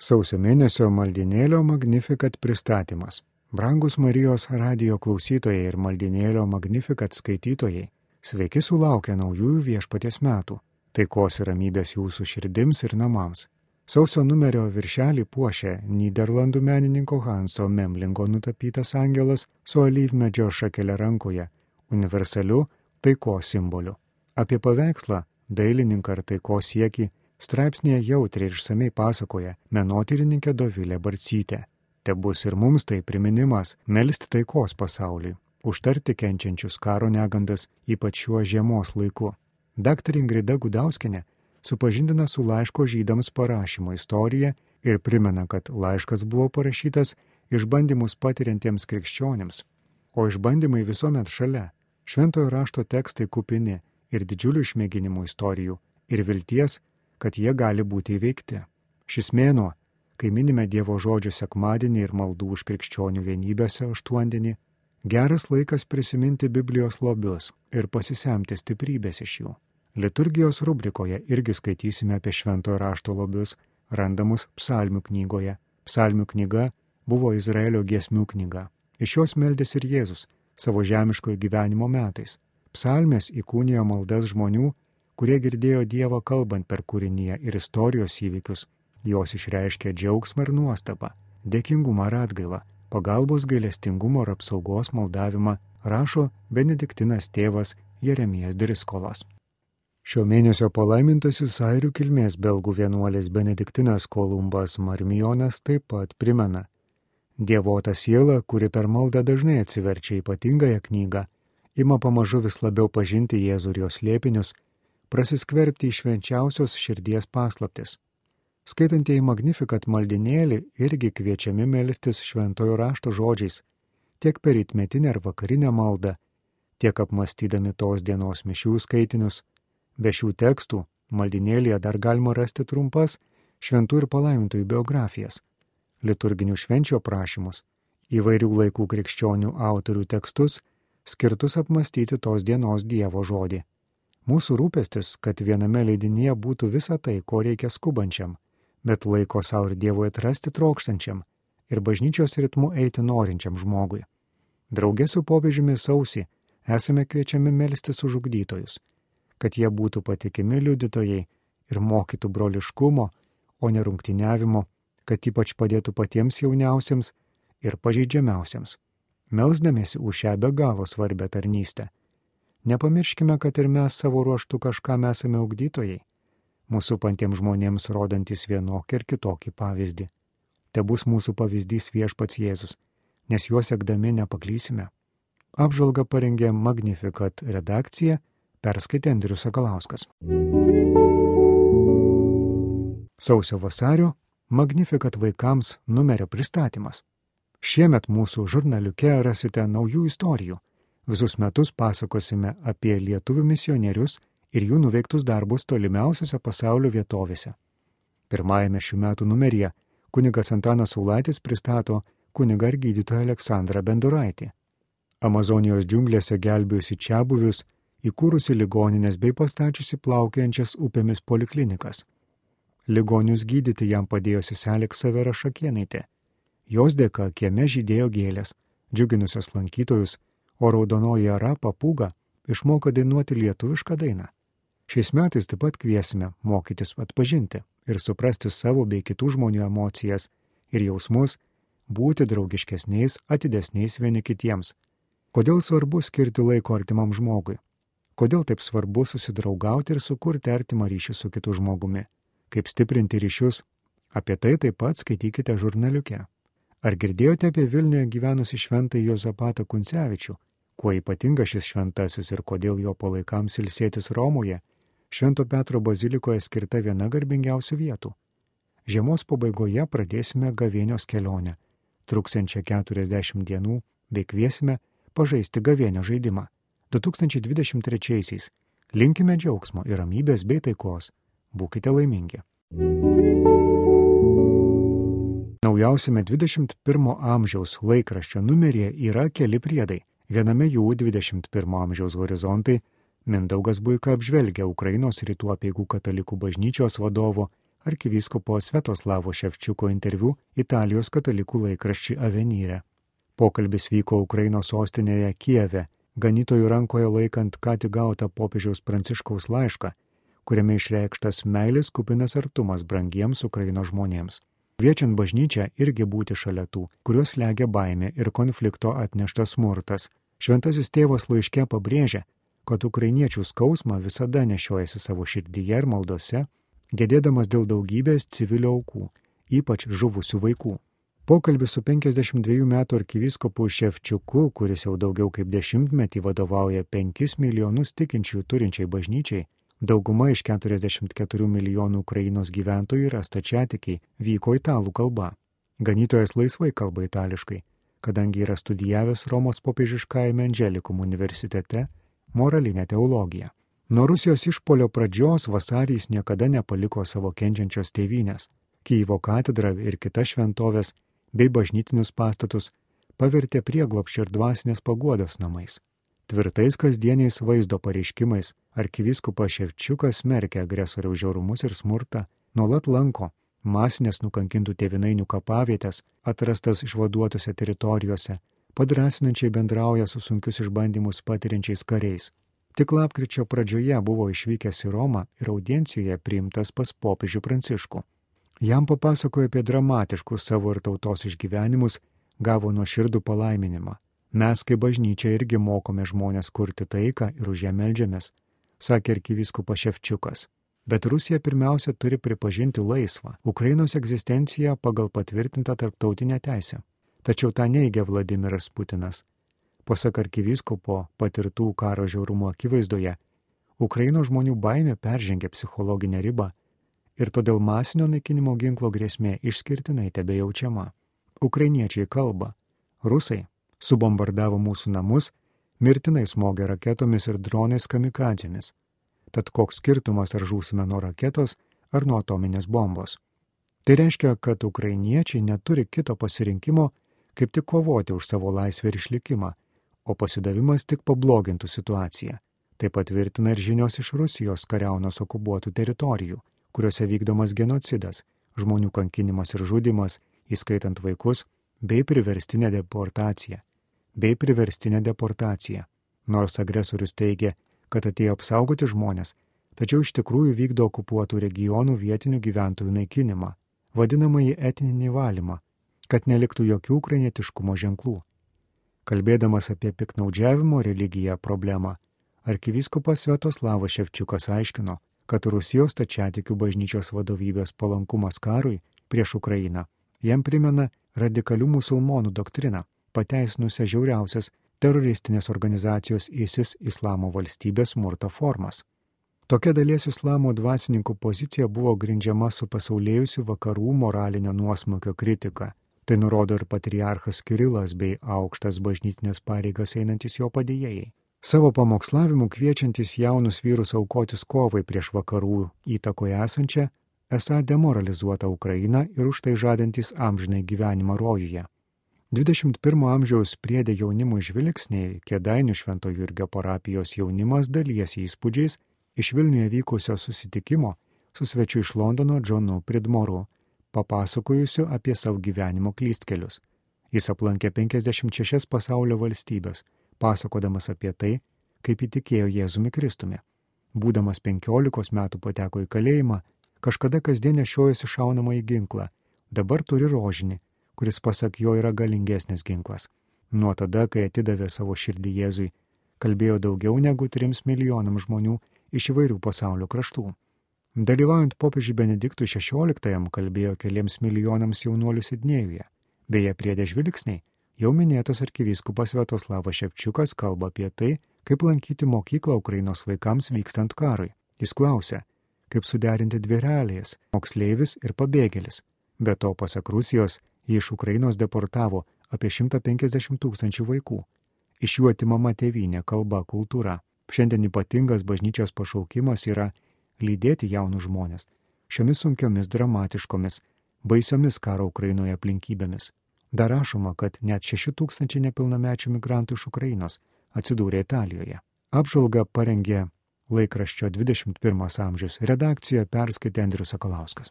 Sausio mėnesio maldinėlio Magnificat pristatymas. Brangus Marijos radio klausytojai ir maldinėlio Magnificat skaitytojai, sveiki sulaukę naujųjų viešpaties metų. Taikos ir ramybės jūsų širdims ir namams. Sausio numerio viršelį puošia Niderlandų menininko Hanso Memlingo nutapytas angelas su alyvmedžio šakelė rankoje, universaliu taikos simboliu. Apie paveikslą, dailininką ar taikos siekį Straipsnėje jautriai ir išsamei pasakoja menotyrininkė Dovilė Barcytė. Te bus ir mums tai priminimas melsti taikos pasauliui, užtarti kenčiančius karo negandas, ypač šiuo žiemos laiku. Dr. Ingrida Gudauskinė supažindina su laiško žydams parašymo istorija ir primena, kad laiškas buvo parašytas išbandymus patiriantiems krikščionėms, o išbandymai visuomet šalia. Šventojo rašto tekstai kupini ir didžiulių išmėginimų istorijų ir vilties, kad jie gali būti įveikti. Šis mėnuo, kai minime Dievo žodžio sekmadienį ir maldų už krikščionių vienybėse aštuondienį, geras laikas prisiminti Biblijos lobius ir pasisemti stiprybės iš jų. Liturgijos rubrikoje irgi skaitysime apie šventojo rašto lobius, randamus psalmių knygoje. Psalmių knyga buvo Izraelio giesmių knyga. Iš jos meldės ir Jėzus savo žemiškojo gyvenimo metais. Psalmės įkūnijo maldas žmonių, kurie girdėjo Dievą kalbant per kūrinyje ir istorijos įvykius. Jos išreiškė džiaugsmą ir nuostabą, dėkingumą ir atgailą, pagalbos gailestingumo ir apsaugos maldavimą rašo Benediktinas tėvas Jeremijas Driskolas. Šio mėnesio palaimintasis airių kilmės belgų vienuolis Benediktinas Kolumbas Marmijonas taip pat primena. Dievota siela, kuri per maldą dažnai atsiverčia ypatingąją knygą, ima pamažu vis labiau pažinti Jėzų ir jos liepinius prasiskverbti į švenčiausios širdies paslaptis. Skaitantieji Magnifikat maldinėlį irgi kviečiami melstis šventojo rašto žodžiais, tiek per įtmetinę ar vakarinę maldą, tiek apmastydami tos dienos mišių skaitinius. Be šių tekstų maldinėlėje dar galima rasti trumpas šventų ir palaimintojų biografijas, liturginių švenčio prašymus, įvairių laikų krikščionių autorių tekstus, skirtus apmastyti tos dienos Dievo žodį. Mūsų rūpestis, kad viename leidinyje būtų visa tai, ko reikia skubančiam, bet laiko savo ir Dievui atrasti trokštančiam ir bažnyčios ritmu eiti norinčiam žmogui. Draugė su popiežiumi sausi esame kviečiami melstis už ugdytojus, kad jie būtų patikimi liudytojai ir mokytų broliškumo, o ne rungtiniavimo, kad ypač padėtų patiems jauniausiems ir pažeidžiamiausiems, melsdamėsi už šią be galo svarbę tarnystę Nepamirškime, kad ir mes savo ruoštų kažkam esame ugdytojai, mūsų pantiems žmonėms rodantis vienokį ir kitokį pavyzdį. Te bus mūsų pavyzdys viešpats Jėzus, nes juos sekdami nepaklysime. Apžvalgą parengė Magnificat redakcija, perskaitė Andrius Sakalauskas. Sausio vasario Magnificat vaikams numerio pristatymas. Šiemet mūsų žurnaliuke rasite naujų istorijų Visus metus pasakosime apie lietuvių misionierius ir jų nuveiktus darbus tolimiausiose pasaulio vietovėse. Pirmajame šių metų numeryje kunigas Antanas Saulaitis pristato kunigą ir gydytoją Aleksandrą Benduraitį. Amazonijos džiunglėse gelbėjusi čia buvius, įkūrusi ligoninės bei pastačiusi plaukiančias upėmis poliklinikas. Ligonius gydyti jam padėjo seselė Ksavera Šakienaitė. Jos dėka kieme žydėjo gėlės, džiuginusios lankytojus o raudonoji ara papūga išmoko dainuoti lietuvišką dainą. Šiais metais taip pat kviesime mokytis atpažinti ir suprasti savo bei kitų žmonių emocijas ir jausmus, būti draugiškesniais, atidesniais vieni kitiems. Kodėl svarbu skirti laiko artimam žmogui? Kodėl taip svarbu susidraugauti ir sukurti artimą ryšį su kitu žmogumi? Kaip stiprinti ryšius? Apie tai taip pat skaitykite žurnaliuke. Ar girdėjote apie Vilniuje gyvenusi šventąjį Jozapatą Kuncevičių, Kuo ypatingas šis šventasis ir kodėl jo palaikams ilsėtis Romoje, Švento Petro bazilikoje skirta viena garbingiausių vietų. Žiemos pabaigoje pradėsime gavėnios kelionę, truksiančią 40 dienų, bei kviesime pažaisti gavėnio žaidimą. 2023-aisiais linkime džiaugsmo ir ramybės bei taikos. Būkite laimingi. Naujausiame 21 amžiaus laikraščio numeryje yra keli priedai Viename jų 21 amžiaus horizontai Mindaugas Buika apžvelgia Ukrainos rytų apieigų katalikų bažnyčios vadovo arkivyskupo Svetoslavo Ševčiuko interviu Italijos katalikų laikraščiui Avenyre. Pokalbis vyko Ukrainos sostinėje Kijeve, ganytojų rankoje laikant ką tik gautą popiežiaus pranciškaus laišką, kuriame išreikštas meilės kupinas artumas brangiems Ukrainos žmonėms. Kviečiant bažnyčią irgi būti šalia tų, kuriuos legia baimė ir konflikto atneštas smurtas. Šventasis tėvas laiške pabrėžia, kad ukrainiečių skausmą visada nešiojasi savo širdyje ir maldose, gedėdamas dėl daugybės civilių aukų, ypač žuvusių vaikų. Pokalbis su 52 metų arkiviskopu Ševčiuku, kuris jau daugiau kaip dešimtmetį vadovauja 5 milijonus tikinčių turinčiai bažnyčiai, dauguma iš 44 milijonų Ukrainos gyventojų yra stačiatikiai, vyko italų kalba. Ganytojas laisvai kalba itališkai, kadangi yra studijavęs Romos popiežiškajame Angelikum universitete moralinę teologiją. Nuo Rusijos išpolio pradžios vasarys niekada nepaliko savo kenčiančios tėvynės. Kyivo katedra ir kitas šventovės bei bažnytinius pastatus pavertė prieglopščio ir dvasinės paguodos namais. Tvirtais kasdieniais vaizdo pareiškimais arkivyskupas Ševčiukas smerkia agresoriaus žiaurumus ir smurtą, nuolat lanko masinės nukankintų tėvinainių kapavietės, atrastas išvaduotose teritorijose, padrasinančiai bendrauja su sunkius išbandymus patiriančiais kariais. Tik lapkričio pradžioje buvo išvykęs į Romą ir audiencijoje priimtas pas popiežių Pranciškų. Jam papasakojo apie dramatiškus savo ir tautos išgyvenimus, gavo nuoširdų palaiminimą. Mes kaip bažnyčia irgi mokome žmonės kurti taiką ir už ją melžiamės, sakė arkivyskupas Ševčiukas. Bet Rusija pirmiausia turi pripažinti laisvą Ukrainos egzistenciją pagal patvirtintą tarptautinę teisę. Tačiau tą neigia Vladimiras Putinas. Pasak arkivyskupo patirtų karo žiaurumo akivaizdoje, Ukrainos žmonių baimė peržengia psichologinę ribą ir todėl masinio naikinimo ginklo grėsmė išskirtinai tebejaučiama. Ukrainiečiai kalba, rusai subombardavo mūsų namus, mirtinai smogė raketomis ir dronais kamikadzėmis. Tad koks skirtumas ar žūsime nuo raketos ar nuo atominės bombos. Tai reiškia, kad ukrainiečiai neturi kito pasirinkimo, kaip tik kovoti už savo laisvę ir išlikimą, o pasidavimas tik pablogintų situaciją. Tai patvirtina ir žinios iš Rusijos kariaunos okupuotų teritorijų kuriuose vykdomas genocidas, žmonių kankinimas ir žudimas, įskaitant vaikus, bei priverstinė deportacija. Bei priverstinė deportacija. Nors agresorius teigia, kad atėjo apsaugoti žmonės, tačiau iš tikrųjų vykdo okupuotų regionų vietinių gyventojų naikinimą, vadinamąjį etninį valymą, kad neliktų jokių ukrainietiškumo ženklų. Kalbėdamas apie piknaudžiavimo religiją problemą, arkivyskupas Svetoslavas Ševčiukas aiškino, kad Rusijos tačiatikių bažnyčios vadovybės palankumas karui prieš Ukrainą jam primena radikalių musulmonų doktriną, pateisinusią žiauriausias teroristinės organizacijos ISIS islamo valstybės smurto formas. Tokia dalies islamo dvasininkų pozicija buvo grindžiama su pasaulėjusiu vakarų moralinio nuosmukio kritika. Tai nurodo ir patriarchas Kirilas bei aukštas bažnytinės pareigas einantis jo padėjėjai. Savo pamokslavimu kviečiantis jaunus vyrus aukotis kovai prieš vakarų įtakoje esančią, esą demoralizuotą Ukrainą ir už tai žadantis amžinai gyvenimą rojuje. 21 amžiaus priedė jaunimo žvilgsniai, kėdainių Švento Jurgio parapijos jaunimas dalyjasi įspūdžiais iš Vilniuje vykusio susitikimo su svečiu iš Londono Džonu Pridmoru, papasakojusiu apie savo gyvenimo klystkelius. Jis aplankė 56 pasaulio valstybės pasakodamas apie tai, kaip įtikėjo Jėzumi Kristumi. Būdamas penkiolikos metų pateko į kalėjimą, kažkada kasdien nešiojosi šaunamą į ginklą, dabar turi rožinį, kuris pasak jo yra galingesnis ginklas. Nuo tada, kai atidavė savo širdį Jėzui, kalbėjo daugiau negu trims milijonams žmonių iš įvairių pasaulio kraštų. Dalyvaujant popiežiui Benediktui XVI kalbėjo keliems milijonams jaunuolių Sidnėjuje, beje, priedė žvilgsniai Jau minėtas arkivyskupas Svetoslavas Šepčiukas kalba apie tai, kaip lankyti mokyklą Ukrainos vaikams vykstant karui. Jis klausia, kaip suderinti dvi realijas - moksleivis ir pabėgėlis. Be to, pasak Rusijos, iš Ukrainos deportavo apie 150 tūkstančių vaikų. Iš jų atimama tėvynė, kalba, kultūra. Šiandien ypatingas bažnyčios pašaukimas yra lydėti jaunus žmonės šiomis sunkiomis, dramatiškomis, baisiomis karo Ukrainoje aplinkybėmis. Dar rašoma, kad net 6 tūkstančiai nepilnamečių migrantų iš Ukrainos atsidūrė Italijoje. Apžvalgą parengė laikraščio 21 amžius redakcijoje perskaitė Andrius Sakalauskas.